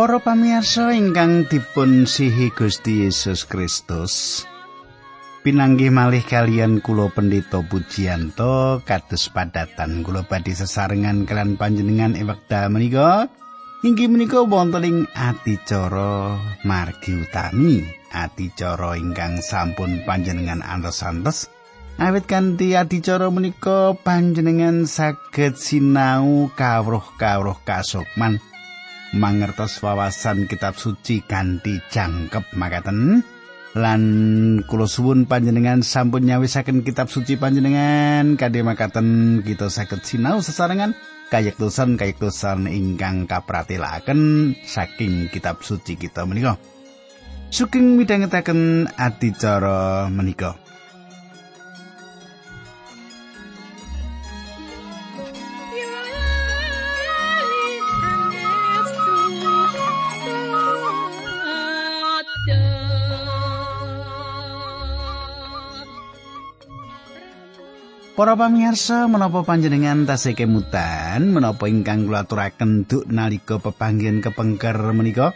Para pamirsa ingkang dipun sihi Gusti Yesus Kristus. Pinanggih malih kalian kula pendeta Pujiyanto kados padatan kula badhe sesarengan kelan panjenengan ing wekdal menika. Inggih menika wonten ing adicara margi utami, adicara ingkang sampun panjenengan antos-antos. Awit kanthi adicara menika panjenengan saged sinau kawruh-kawruh kasukman. Mangertos wawasan kitab suci kanthi jangkep makaten. Lan kula suwun panjenengan sampun nyawisaken kitab suci panjenengan. Kadhe makaten kita saged sinau sesarengan. Kayektosan kayektosan ingkang kapratelaken saking kitab suci kita menika. Sugeng midhangetaken adicara menika. Para pamirsa menapa panjenengan tasih kemutan menapa ingkang kula aturaken duk nalika pepanggihan kepengker menika?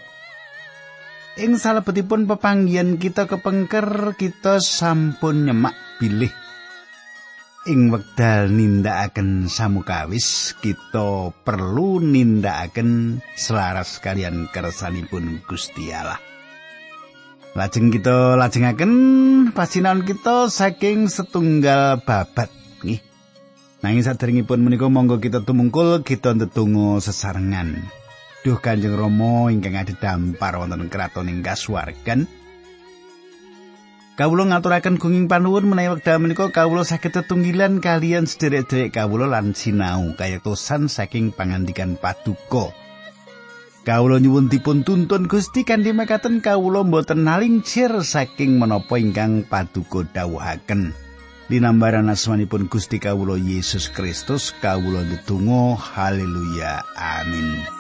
Ing salebetipun pepanggihan kita kepengker kita sampun nyemak bilih ing wekdal nindakaken samukawis kita perlu nindakaken selaras kalian kersanipun Gusti Allah. Lajeng kita lajengaken pasinaon kita saking setunggal babat. Nanging saderengipun menika monggo kita tumungkul kita ndedonga sesarengan. Duh Kanjeng Rama ingkang adhedhampar wonten kraton ing kasuwargan. Kawula ngaturaken gunging panuwun menawi wekdal menika kawula saged tetunggilan kalian sederek-sederek kawula lan sinau kayektosan saking pangandikan paduka. Kawula nyuwun dipun tuntun Gusti kanthi mekaten kawula boten nalincir saking menapa ingkang paduka dawuhaken. Dinambaran asmanipun Gusti kawula Yesus Kristus kawula ndedonga haleluya amin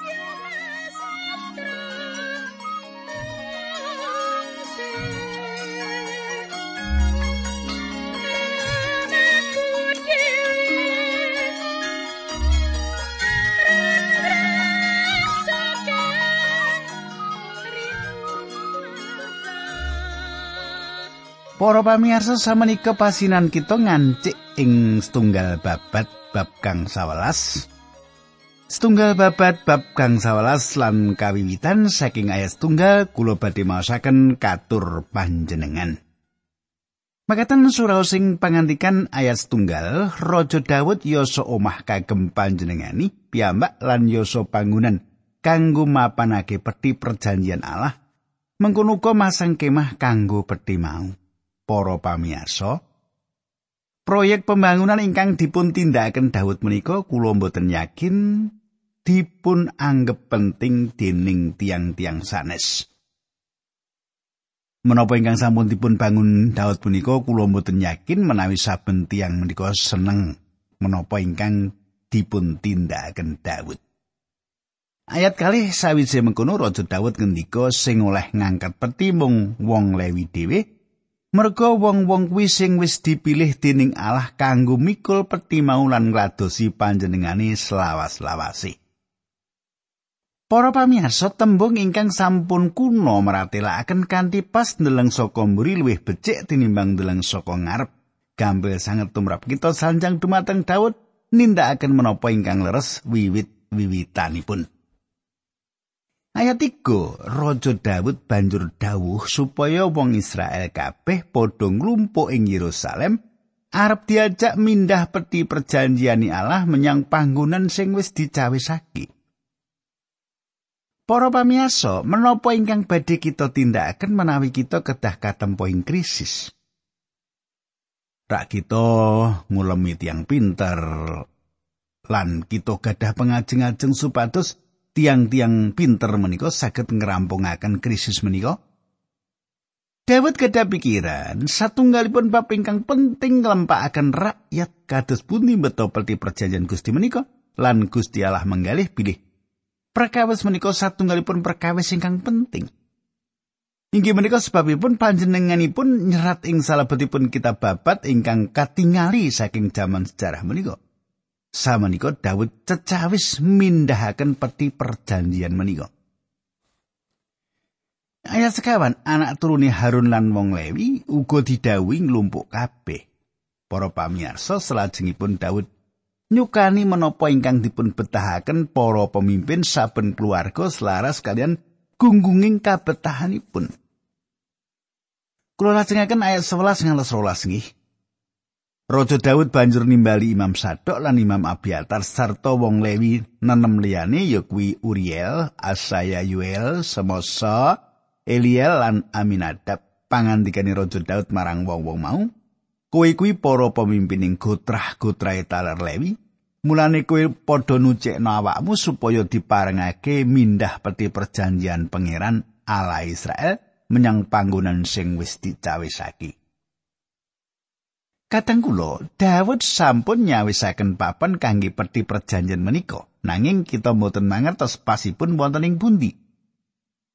Para pamirsa samenika pasinan kita ngancik ing setunggal babat bab kang 11. Setunggal babat bab kang 11 lan kawiwitan saking ayat setunggal kula badhe maosaken katur panjenengan. Makatan surau sing pangantikan ayat setunggal, Raja Daud yoso omah kagem panjenengani, piyambak lan yoso bangunan kanggo mapanake peti perjanjian Allah, mengkono masang kemah kanggo peti mau. Para pamiyarsa proyek pembangunan ingkang dipun tindakaken Daud menika kula mboten yakin dipun anggap penting dening tiang-tiang sanes. Menapa ingkang sampun dipun bangun Daud menika kula mboten yakin menawi saben tiang menika seneng menapa ingkang dipun tindakaken Daud Ayat kali sawise mengkono Raja Daud ngendika sing oleh ngangkat peti mung wong Lewi dhewe Merga wong-wong kuwi sing wis dipilih dening Allah kanggo mikul peti mau lan ngladosi panjenengane selawas-lawase. Para pamirsa tembung ingkang sampun kuno meratelaken kanthi pas ndeleng saka mburi luwih becik tinimbang ndeleng saka ngarep. Gampil sanget tumrap kita sanjang dumateng Daud nindakaken menapa ingkang leres wiwit-wiwitanipun. Ayat 3, Raja Daud banjur dawuh supaya wong Israel kabeh padha nglumpuk ing Yerusalem arep diajak mindah peti perjanjian Allah menyang panggonan sing wis dicawisake. Para pamiyasa, menapa ingkang badhe kita tindakaken menawi kita kedah katempo ing krisis? Rak kita ngulemi tiang pinter lan kita gadah pengajeng-ajeng supados tiang-tiang pinter menika saged ngerampungaken krisis menika? Dawet kedah pikiran, satunggalipun bab ingkang penting nglempakaken rakyat kados pundi beto peti perjanjian Gusti menika lan Gusti Allah menggalih pilih. Perkawis menika satunggalipun perkawis ingkang penting. Inggih menika sebabipun panjenenganipun nyerat ing salebetipun kitab babat ingkang katingali saking jaman sejarah menika. Samenika Daud cecawis mindahaken peti perjanjian menika. Ayat sekawan, anak turune Harun lan wong Lewi uga didhawuhi nglumpuk kabeh. Para pamirsa salajengipun Daud nyukani menapa ingkang dipun betahaken para pemimpin saben keluarga selaras kalian gunggunging kabetahanipun. Kula lajengaken ayat 11 ngantos 12 nggih. Raja Daud banjur nimbali Imam Sadok lan Imam Abiatar sarta wong Lewi nenem liyane ya kuwi Uriel, Asaya Yuel, Semosa, Eliel lan Aminadab. Pangandikane Raja Daud marang wong-wong mau. Kowe kuwi para pemimpining gotrah-gotrahe taler Lewi. Mulane kowe padha nucekno awakmu supaya diparengake mindah peti perjanjian pangeran ala Israel menyang panggonan sing wis dicawisake Kadang kula Daud sampun nyawisaken papan kangge peti perjanjian menika nanging kita mboten mangertos pasipun wonten ing pundi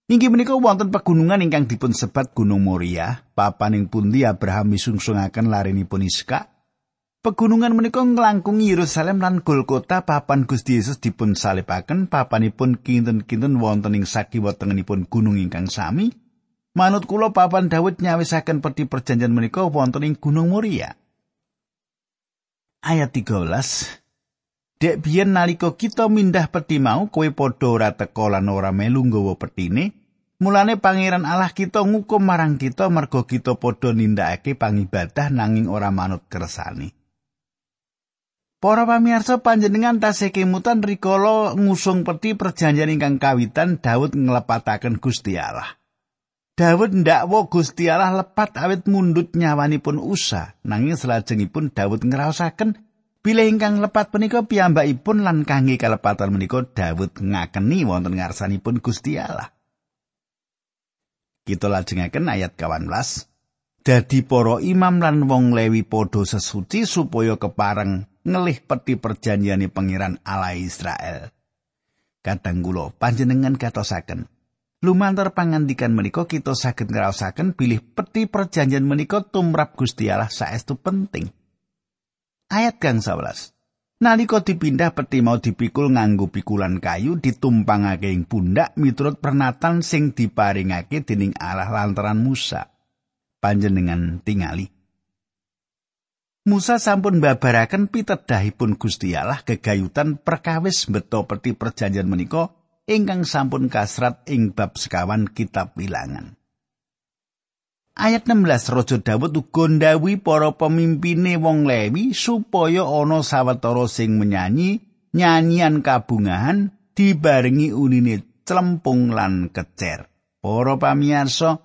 Inggih menika wonten pegunungan ingkang dipun sebat Gunung Moria, papaning pundi Abraham misungsungaken larenipun Iska. Pegunungan menika nglangkungi Yerusalem lan Golgota papan Gusti Yesus dipun salipaken papanipun kinten-kinten wonten ing sakiwa tengenipun gunung ingkang sami. Manut kula papan Daud nyawisaken peti perjanjian menika wonten ing Gunung Moria. Ayat 13 Dek biyen nalika kita mindah peti mau kowe padha ora teka lan ora melu nggawa petine Mulane pangeran Allah kita ngukum marang kita mergo kita padha nindakake pangibadah nanging ora manut kersane. Para pamirsa panjenengan tasih kemutan rikala ngusung peti perjanjian ingkang kawitan Daud nglepataken Gusti Allah. Daud ndakwa Gusti Allah lepat awit mundut nyawanipun Usa, nanging salajengipun Daud ngraosaken bilih ingkang lepat punika piyambakipun lan kangge kalepatan menika Daud ngakeni wonten ngarsanipun Gusti Allah. Kita lajengaken ayat 18. Dadi para imam lan wong Lewi padha sesuci supaya kepareng ngelih peti perjanjiane pangeran Allah Israel. Kadang kula panjenengan katosaken lumantar pangandikan menika kita saged ngraosaken bilih peti perjanjian menika tumrap Gusti Allah saestu penting. Ayat kang 11. Nalika dipindah peti mau dipikul nganggo pikulan kayu ditumpangake ing pundak miturut pernatan sing diparingake dening Allah lantaran Musa. Panjenengan tingali. Musa sampun babaraken pitedahipun Gusti Allah gegayutan perkawis beto peti perjanjian menika ingkang sampun kasrat ing bab sekawan kitab wilangan. Ayat 16 Raja Daud uga ndhawuhi para pemimpine wong Lewi supaya ana sawetara sing menyanyi nyanyian kabungahan dibarengi unine clempung lan kecer. Para pamirsa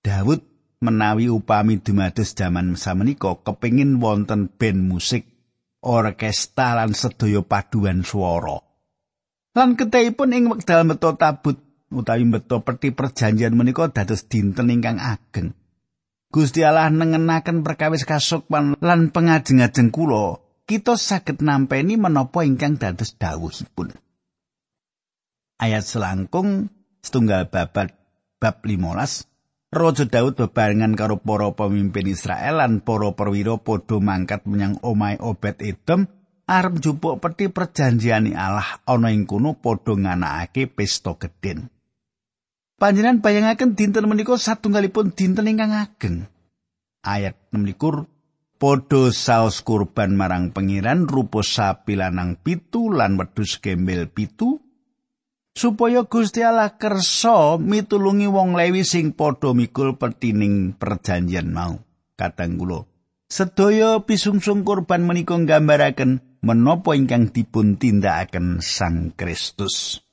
Daud menawi upami dumados jaman samenika kepingin wonten band musik orkestra lan sedaya paduan swara. Lan ketahipun ing wekdal meto tabut utawi mbeto peti perjanjian menika dados dinten ingkang ageng. Gusti Allah nengenaken perkawis kasukman lan pengajeng-ajeng kula, kita saged nampeni menapa ingkang dados dawuhipun. Ayat selangkung setunggal babat bab 15 Raja Daud bebarengan karo para pemimpin Israel lan para perwira padha mangkat menyang omahe Obed Edom arep njupuk peti perjanjiane Allah ana ing kono padha nganakake pesta gedhen. Panjenengan bayangaken dinten menika satunggalipun dinten ingkang ageng. Ayat 16 Podo saos kurban marang pengiran rupa sapi lanang pitu lan wedhus gembel pitu supaya Gusti Allah kersa mitulungi wong Lewi sing padha mikul petining perjanjian mau. Kadang kula sedaya pisungsung kurban menika nggambaraken menapa ingkang dipun tindakaken Sang Kristus.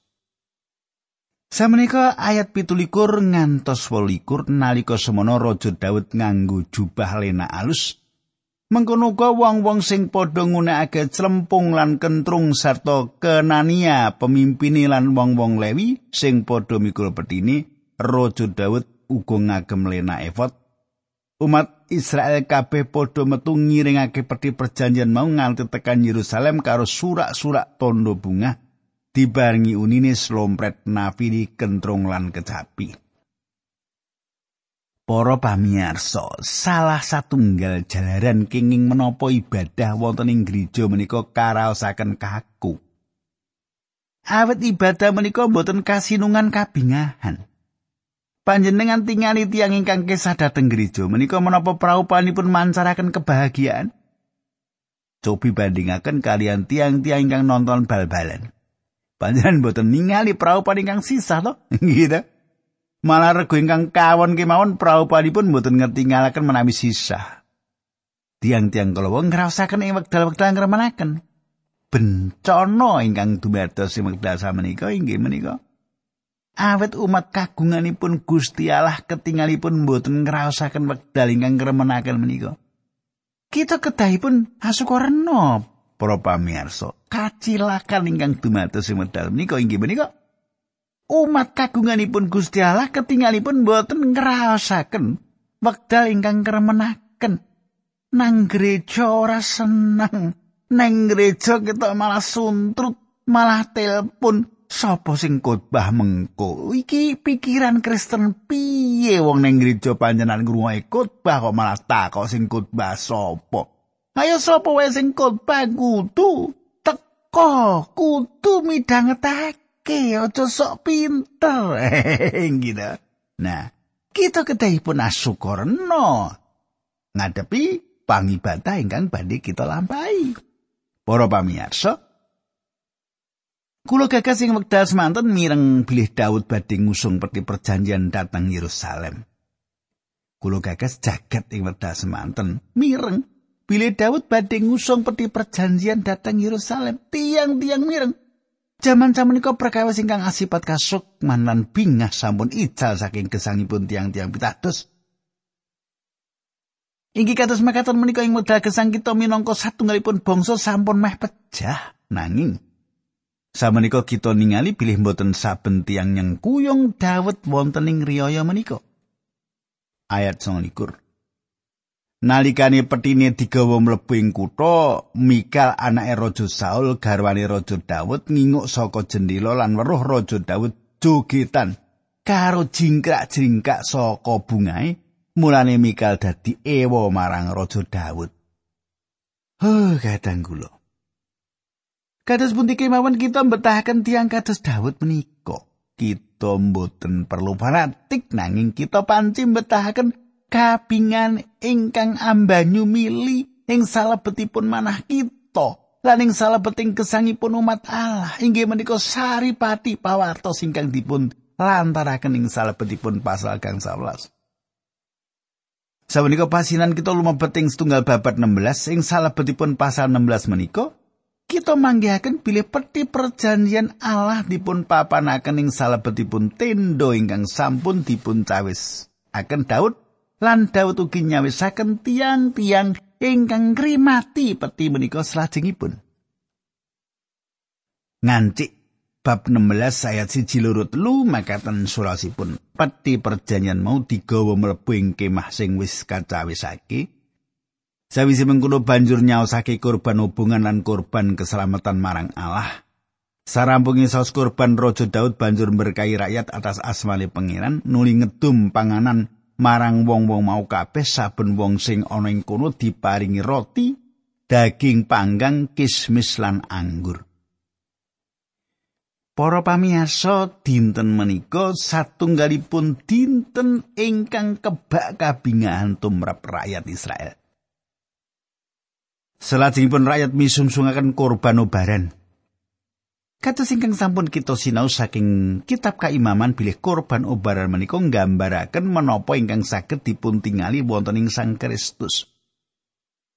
Samenika ayat pitulikur ngantos wolikur nalika semono Raja Daud nganggo jubah lena alus. Mengkono wong-wong sing padha nggunakake clempung lan kentrung sarta kenania pemimpin lan wong-wong Lewi sing padha mikul petini, Raja Daud uga ngagem lena efod. Umat Israel kabeh padha metu ngiringake peti perjanjian mau nganti tekan Yerusalem karo surak-surak tondo bunga. dibarengi unine slompret nafiri kentrung lan kecapi. Para pamirsa, salah satunggal jalaran kenging menapa ibadah wonten ing gereja menika karaosaken kaku. Awet ibadah menika boten kasinungan kabingahan. Panjenengan tingali tiang ingkang kesah dhateng gereja menika menapa praupanipun mancaraken kebahagiaan? Cobi bandingaken kalian tiang-tiang ingkang nonton bal-balan. Panjenengan boten ningali praupan ingkang sisah to, gitu. Malah rego ingkang kawon kemawon praupanipun boten ngerti menawi sisah. Tiang-tiang kala ngraosaken ing wekdal-wekdal ngremenaken. Bencana ingkang dumados ing wekdal samenika inggih menika awet umat kagunganipun Gusti Allah ketingalipun boten ngraosaken wekdal ingkang ngremenaken menika. Kita kedahipun asukarena para pamirsa, kacilakan ingkang dumados ing menika inggih menika umat kagunganipun Gusti Allah ketingalipun boten ngraosaken wekdal ingkang ngremenaken. Nang gereja ora seneng, nang gereja kita malah suntrut, malah telepon, Sopo sing khotbah mengko? Iki pikiran Kristen piye wong ning gereja panjenengan ngrungokke khotbah kok malah takok sing khotbah sapa? Ayo sapa wae sing khotbah kudu teko, kudu midhangetake, aja sok pinter. gitu. Nah, kita kedahipun asukarna ngadepi pangibadah ingkang badhe kita lampahi. Para pamirsa, Kulo gagas sing wekdal semanten mireng bilih Daud badhe ngusung peti perjanjian datang Yerusalem. Kulo gagas jagat ing wekdal semanten mireng bilih Daud badhe ngusung peti perjanjian datang Yerusalem. Tiang-tiang mireng. Jaman samenika perkawis ingkang asipat kasuk manan bingah sampun ical saking gesangipun tiang-tiang pitados. Inggih kados makaten menika ing wekdal gesang kita minangka satunggalipun bangsa sampun meh pecah nanging Samenika kita ningali bilih mboten saben tiang yang kuyung Daud wonten ing riyaya menika. Ayat 29. Nalikane petine digawa mlebu ing kutha, Mikal anake Raja Saul garwane Raja Daud nginguk saka jendela lan weruh Raja Daud jogetan karo jingkrak-jingkak saka bungae. Mulane Mikal dadi ewa marang Raja Daud. Huh, kadang kula. Kados pundi kemawon kita mbetahaken tiang kados Daud menika. Kita mboten perlu fanatik nanging kita panci mbetahaken kabingan ingkang ambanyu mili ing salebetipun manah kita. Lan ing salebeting kesangipun umat Allah inggih menika saripati pawartos ingkang dipun lantaraken ing salebetipun pasal kang 11. Sabenika pasinan kita lumebet ing setunggal babat 16 ing salebetipun pasal 16 menika kita manggihaken bilih peti perjanjian Allah dipun papanaken ing salebetipun tendo ingkang sampun dipun cawis. Akan Daud lan Daud ugi nyawisaken tiang-tiang ingkang ngrimati peti menika salajengipun ngancik bab 16 ayat siji loro telu makaten surasipun. Peti perjanjian mau digawa mlebu ing kemah sing wis kacawisake Sawise mengkono banjur nyaosake korban hubungan lan korban keselamatan marang Allah. Sarampungi saus korban Raja Daud banjur berkahi rakyat atas asmane pangeran nuli ngedum panganan marang wong-wong mau kabeh saben wong sing ana ing kono diparingi roti, daging panggang, kismis lan anggur. Para pamiyarsa dinten menika satunggalipun dinten ingkang kebak kabingahan tumrap rakyat Israel. Selajengipun rakyat misungsungaken korban obaran. Kados ingkang sampun kita sinau saking kitab kaimaman bilih korban obaran menika nggambaraken menapa ingkang saged dipuntingali wonten ing Sang Kristus.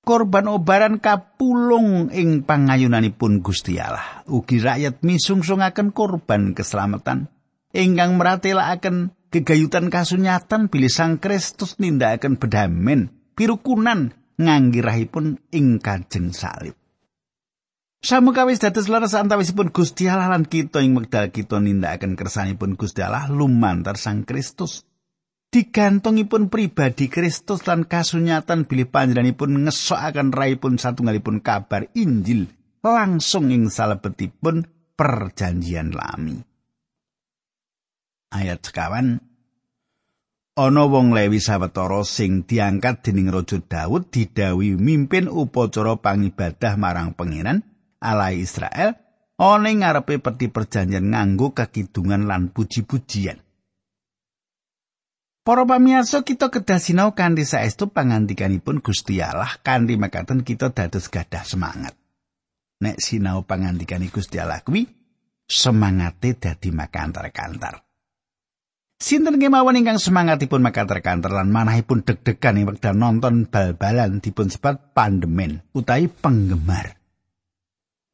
Korban obaran kapulung ing pangayunanipun Gusti Allah. Ugi rakyat misungsungaken korban keselamatan ingkang meratelaken gegayutan kasunyatan bilih Sang Kristus nindakaken bedamen pirukunan nganggirahipun ing Kanjeng Salib. Samukawis dados leres antawisipun Gusti Allah lan kita ing wekdal kita nindakaken kersanipun Gusti Allah lumantar Sang Kristus. Digantungipun pribadi Kristus lan kasunyatan bilih panjenenganipun ngesokaken raipun satunggalipun kabar Injil langsung ing salebetipun perjanjian lami. Ayat sekawan ana wong Lewi sawetara sing diangkat dening Raja Daud didawi mimpin upacara pangibadah marang pangeran Allah Israel ana ing ngarepe peti perjanjian nganggo kakidungan lan puji-pujian. Para pamirsa kita kedah sinau kanthi saestu pangandikanipun Gusti Allah kanthi makaten kita dados gadah semangat. Nek sinau pangandikane Gusti Allah kuwi semangate dadi makantar-kantar. Sinten kemawon ingkang semangatipun makantar-kantar lan manahipun deg-degan ing wekdal nonton bal-balan dipun sebat pandemen utawi penggemar.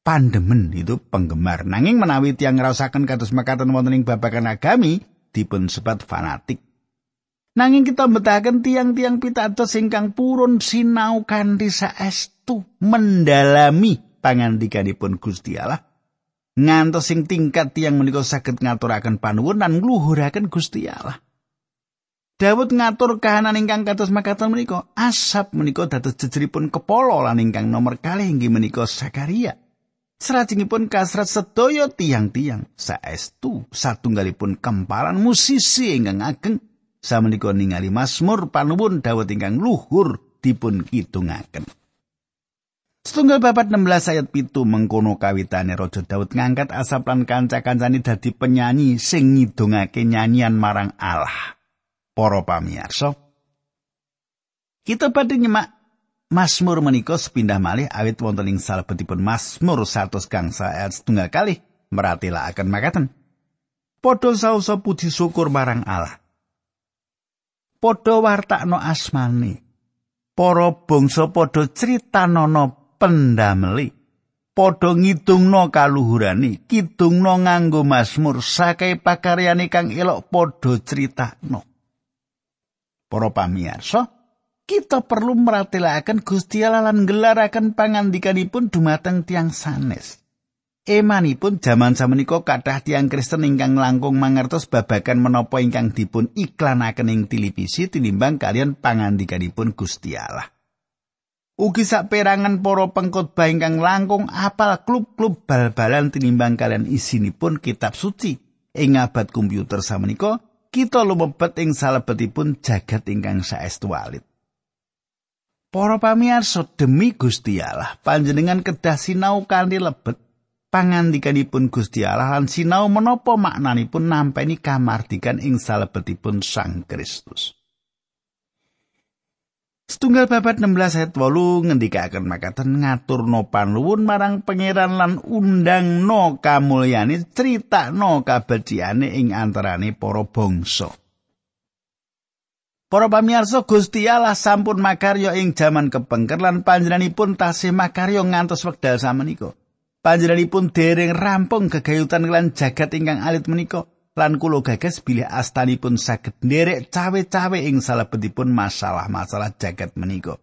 Pandemen itu penggemar. Nanging menawi tiyang ngrasakaken kados makaten wonten ing babagan agami dipun sebat fanatik. Nanging kita betahaken tiang-tiang pitados ingkang purun sinau kanthi saestu mendalami pangandikanipun Gusti Allah ngantos sing tingkat tiang menika saged ngaturaken panuwun lan ngluhuraken Gusti Allah. Dawud ngatur kahanan ingkang kados makaten menika asap menika dados jejeripun kepala lan ingkang nomor kalih inggih menika Sakaria. Serajengipun kasrat sedaya tiang-tiang saestu satunggalipun kempalan musisi ingkang ageng samenika ningali Mazmur panuwun dawet ingkang luhur dipun kidungaken. Setunggal babat 16 ayat pitu mengkono kawitane Raja Daud ngangkat asap lan kanca-kancane dadi penyanyi sing ngidungake nyanyian marang Allah. Para pamirsa, kita badhe nyemak Mazmur menika sepindah malih awit wonten ing salebetipun Mazmur 100 gangsa ayat setunggal kali meratila akan makaten. Podho sausa puji syukur marang Allah. padha wartakno asmane. Para bangsa padha critanana pendameli. Padha ngitungno kaluhurane, kidungno nganggo Mazmur sakai pakaryane kang elok padha critakno. Para pamirsa, kita perlu meratelaken Gusti Allah lan gelaraken pangandikanipun dumateng tiang sanes. Emanipun jaman samenika kathah tiang Kristen ingkang langkung mangertos babagan menapa ingkang dipun iklanaken ing televisi tinimbang kalian pangandikanipun Gusti Allah. Ugi saperangan para pengkhotbah ingkang langkung apal klub-klub bal-balan tinimbang kalian isinipun kitab suci ing abad komputer samenika kita lumebet ing salebetipun jagat ingkang saestu alit. Para pamirsa demi Gusti Allah panjenengan kedah sinau kanthi lebet pangandikanipun Gusti Allah lan sinau menapa maknanipun nampeni kamardikan ing salebetipun Sang Kristus. Setunggal babat 16 ayat 8 ngendikaken makaten ngaturno panuwun marang pangeran lan undang no kamulyane critakno kabeciane ing antarane para bangsa. Para pamirsa Gusti Allah sampun makarya ing jaman kepengker lan panjenenganipun tasih makarya ngantos wekdal samenika. panjenenganipun dereng rampung gegayutan lan jagat ingkang alit menika lan kula gagas bilih astanipun saged nderek cawe-cawe ing salebetipun masalah-masalah jagat menika.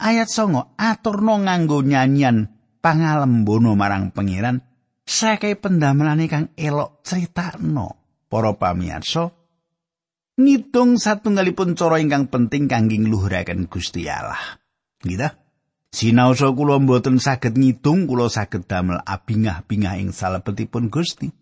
Ayat songo aturno nganggo nyanyian pangalembono marang pangeran sakai pendamelane kang elok critakno para pamirsa ngitung satunggalipun cara ingkang penting kangge ngluhuraken Gusti Allah. Gitu? Sinaosa kula mboten saged ngitung kula saged damel abingah-bingah ing salebetipun Gusti.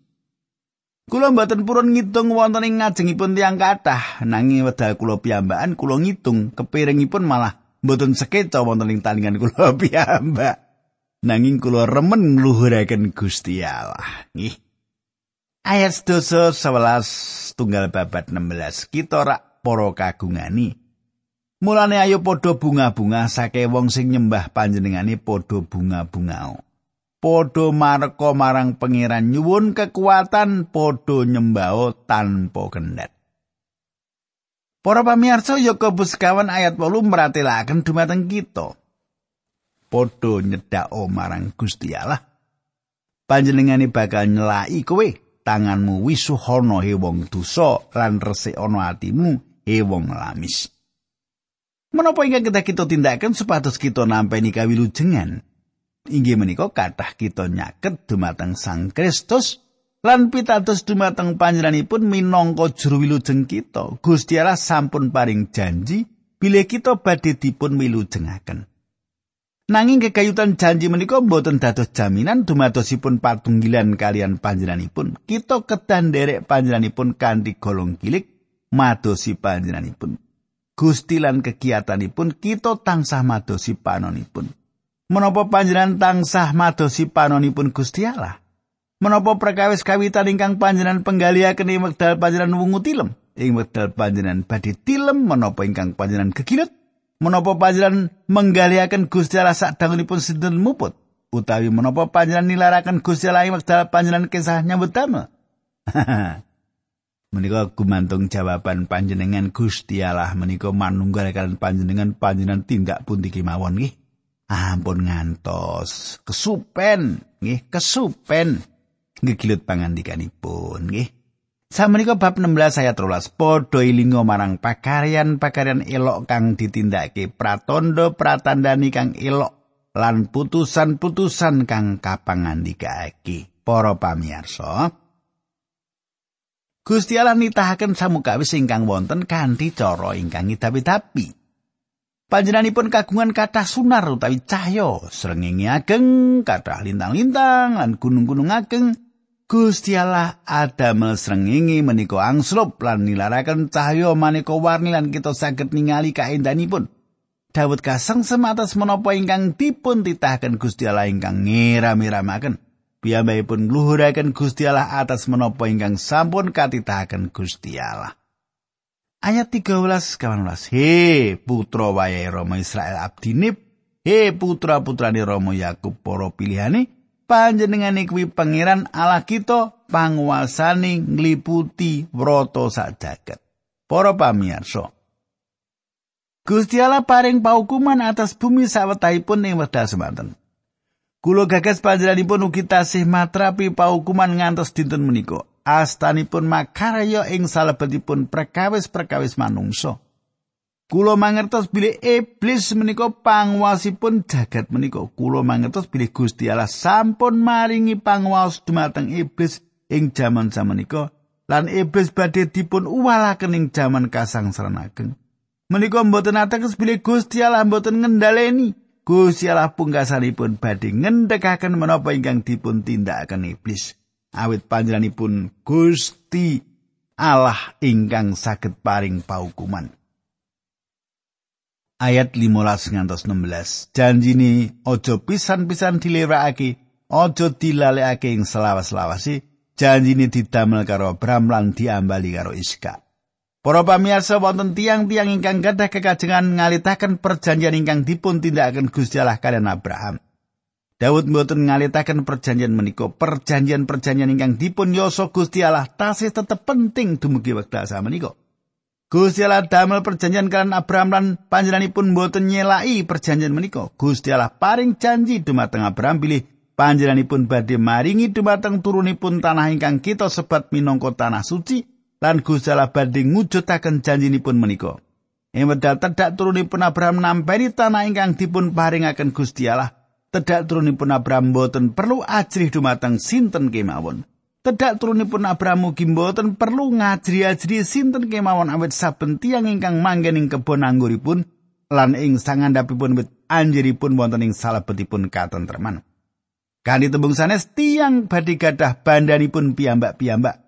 Kula mboten purun ngitung wonten ing ngajengipun tiyang kathah, nanging wedal kula piyambakan kula ngitung kepiringipun malah mboten sekeca wonten ing talingan kula piyambak. Nanging kula remen ngluhuraken Gusti Allah. Nggih. Ayat 11 tunggal babat 16 kita rak para kagungani. Mulane ayo padha bunga-bunga sake wong sing nyembah panjenengane padha bunga-bungao. Padha marko marang pangeran nyuwun kekuatan padha nyembao tanpa kendhat. Para pamirsa Yakobus kawan ayat 8 meratelaken dumateng kita. Padha nyedhako marang Gusti Allah. Panjenengane bakal nyelaki kowe tanganmu wisuhana he wong dosa lan resik atimu he wong lamis. Menapa ingkang kita kita tindakan supados kita nampeni kawilujengan? Inggih menika kathah kita nyaket dumateng Sang Kristus lan pitados dumateng panjenenganipun minangka juru wilujeng kita. Gusti Allah sampun paring janji bilih kita badhe dipun wilujengaken. Nanging kekayutan janji menika boten dados jaminan dumadosipun patunggilan kalian panjenenganipun. Kita kedah nderek panjenenganipun kanthi golong kilik madosi panjenenganipun. Gusti lan kegiatanipun kita tansah madosi panonipun. Menapa panjenengan tansah madosi panonipun Gusti Allah? Menapa perkawis kawitan ingkang panjenengan penggaliaken ing wekdal panjenengan wungu tilem? ing wekdal panjenengan badhe tilem menapa ingkang panjenengan kekilut menapa panjenengan menggalihaken Gusti Allah sadangunipun sinten muput utawi menapa panjenengan nilaraken Gusti Allah ing wekdal panjenengan kisah nyambut damel menika gumantung jawaban panjenengan Gusti Allah menika manunggal kalian panjenengan panjenengan tindak pundi kemawon nggih ampun ngantos. Kesupen. Nggih kesupen. Ngegilut pangandikanipun nggih. Samenika bab 16 ayat 13 padha ilinga marang pakaryan-pakaryan elok kang ditindakake pratondo pratandani kang elok lan putusan-putusan kang kapangandikake para pamirsa Gusti Allah nitahaken samukawis ingkang wonten kanthi cara ingkang ngidapi-dapi Panjenenganipun kagungan kathah sunar utawi cahya srengenge ageng kathah lintang-lintang lan gunung-gunung ageng Gusti Allah adamel srengenge menika angslup lan nilaraken cahya maneka warni lan kita saged ningali kaendanipun. Dawud kasengsem atas menapa ingkang dipun titahaken Gusti Allah ingkang ngira-miramaken. Piyambakipun ngluhuraken Gusti Allah atas menapa ingkang sampun katitahaken Gusti Allah. Ayat 13 18 He putra wayahe Rama Israel abdine He putra-putrane Rama Yakub para pilihane panjenengane kuwi pangeran Allah kita panguasane ngliputi wrata sak jagat. Para pamirsa. Gusti Allah paring paukuman atas bumi sawetahipun ing wekdal semanten. Kulo gagas panjenenganipun ugi tasih matrapi paukuman ngantos dinten menika. Astanipun makarya ing salebetipun perkawis-perkawis manungsa. Kulo mangertos bilih iblis menika panguwasipun jagat menika. Kulo mangertos bilih Gusti Allah sampun maringi panguwas dumateng iblis ing jaman samenika lan iblis badhe dipun uwalaken ing jaman kasangsaran ageng. Menika mboten ateges bilih Gusti Allah mboten ngendhaleni. Gusti Allah pungkasanipun badhe ngendhekaken menapa ingkang dipun tindakaken iblis. Awit panjenenganipun Gusti Allah ingkang saged paring paukuman. ayat 15 ngantos 16. Janjine aja pisan-pisan dilerakake, aja dilalekake ing selawas-lawasi, janjine didamel karo Abraham lan diambali karo Iska. Para pamirsa wonten tiang-tiang ingkang gadah kekajengan ngalitaken perjanjian ingkang dipun tindakaken Gusti Allah kalian Abraham. Daud mboten ngalitaken perjanjian menika, perjanjian-perjanjian ingkang dipun yoso Gusti Allah tasih tetep penting dumugi wekdal samenika. Gusti Allah damel perjanjian kalian Abraham lan panjenenganipun boten nyelai perjanjian menika. Gusti Allah paring janji dumateng Abraham bilih panjenenganipun badhe maringi dumateng turunipun tanah ingkang kita sebat minangka tanah suci lan Gusti Allah badhe ngujudaken janjinipun menika. Ing wedal tedhak turunipun Abraham nampeni tanah ingkang dipun paringaken Gusti Allah. Tedhak turunipun Abraham boten perlu ajrih dumateng sinten kemawon. Tedak turunipun Abraham ugi mboten perlu ngajri-ajri sinten kemawon awet saben tiyang ingkang manggen ing kebon angguripun lan ing sangandhapipun wit anjiripun wonten ing salebetipun katentreman. Kanthi tembung sanes tiyang badhe gadah bandanipun piyambak-piyambak.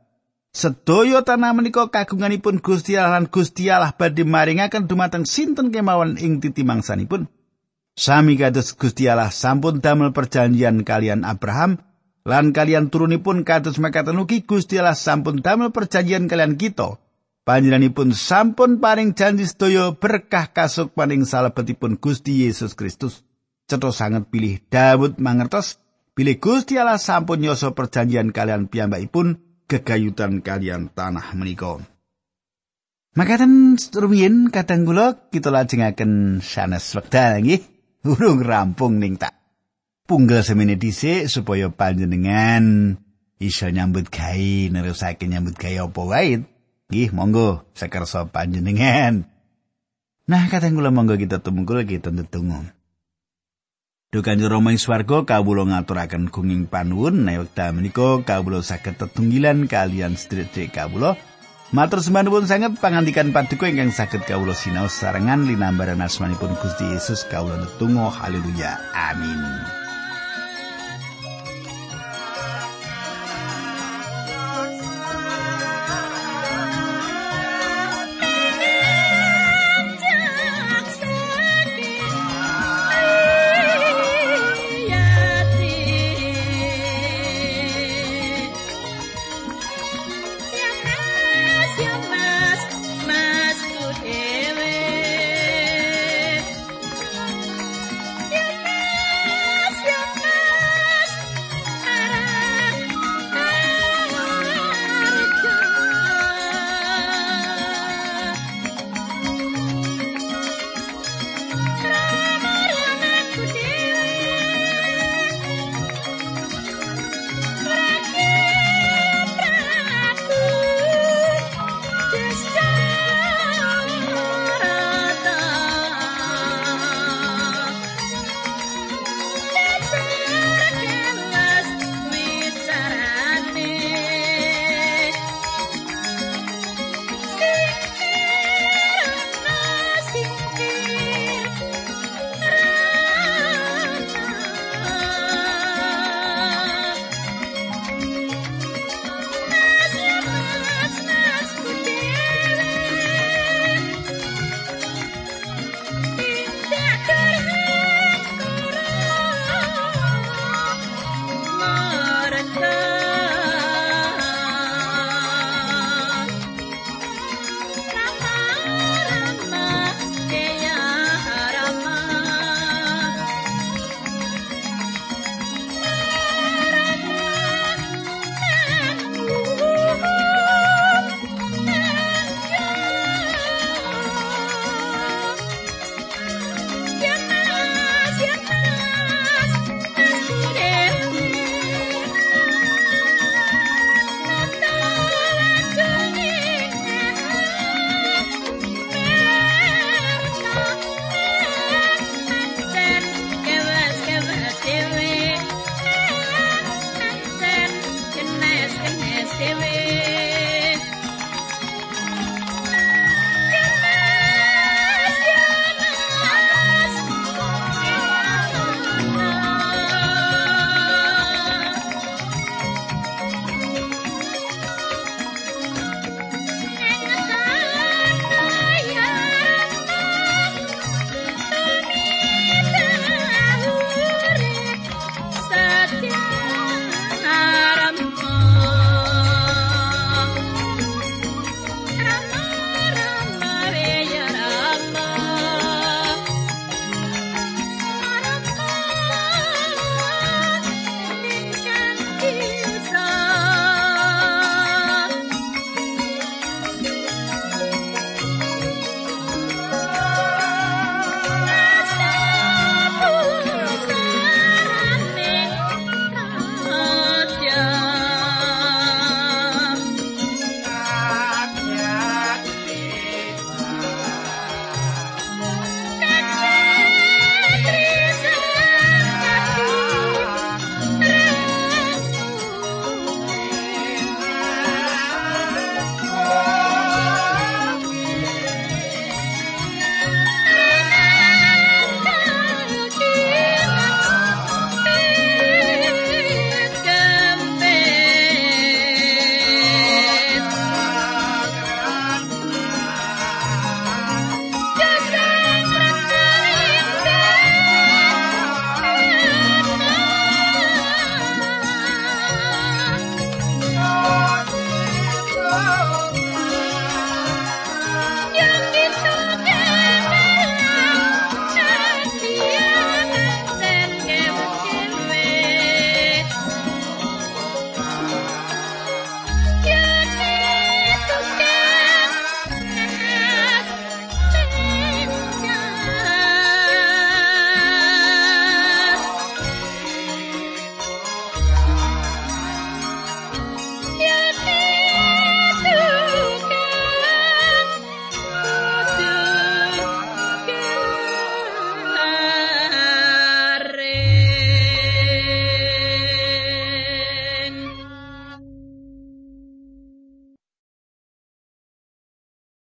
Sedaya tanah menika kagunganipun Gusti Allah lan Gusti Allah badhe maringaken dumateng sinten kemawon ing titi mangsanipun. Sami kados Gusti Allah sampun damel perjanjian kalian Abraham lan kalian turunipun kados mekaten ugi Gusti Allah sampun damel perjanjian kalian kita. Panjenenganipun sampun paring janji sedaya berkah kasuk paning salebetipun Gusti Yesus Kristus. Cetha sanget pilih Daud mangertos bilih Gusti Allah sampun nyoso perjanjian kalian piyambakipun gegayutan kalian tanah menika. Makaten rumiyin kadang kula kita lajengaken sanes wekdal nggih urung rampung ning tak punggal semene dhisik supaya panjenengan iso nyambut gawe nerusake nyambut gawe apa wae. Nggih monggo sakersa panjenengan. Nah kadang kula monggo kita tumungkul kita tetunggu Dukan Rama ing swarga kawula ngaturaken gunging panuwun. Nek wekdal menika kawula saged tetunggilan kalian kawula Matur sembahipun sanget pangandikan paduka ingkang saged kawula sinau sarengan linambaran asmanipun Gusti Yesus kawula netunggal haleluya amin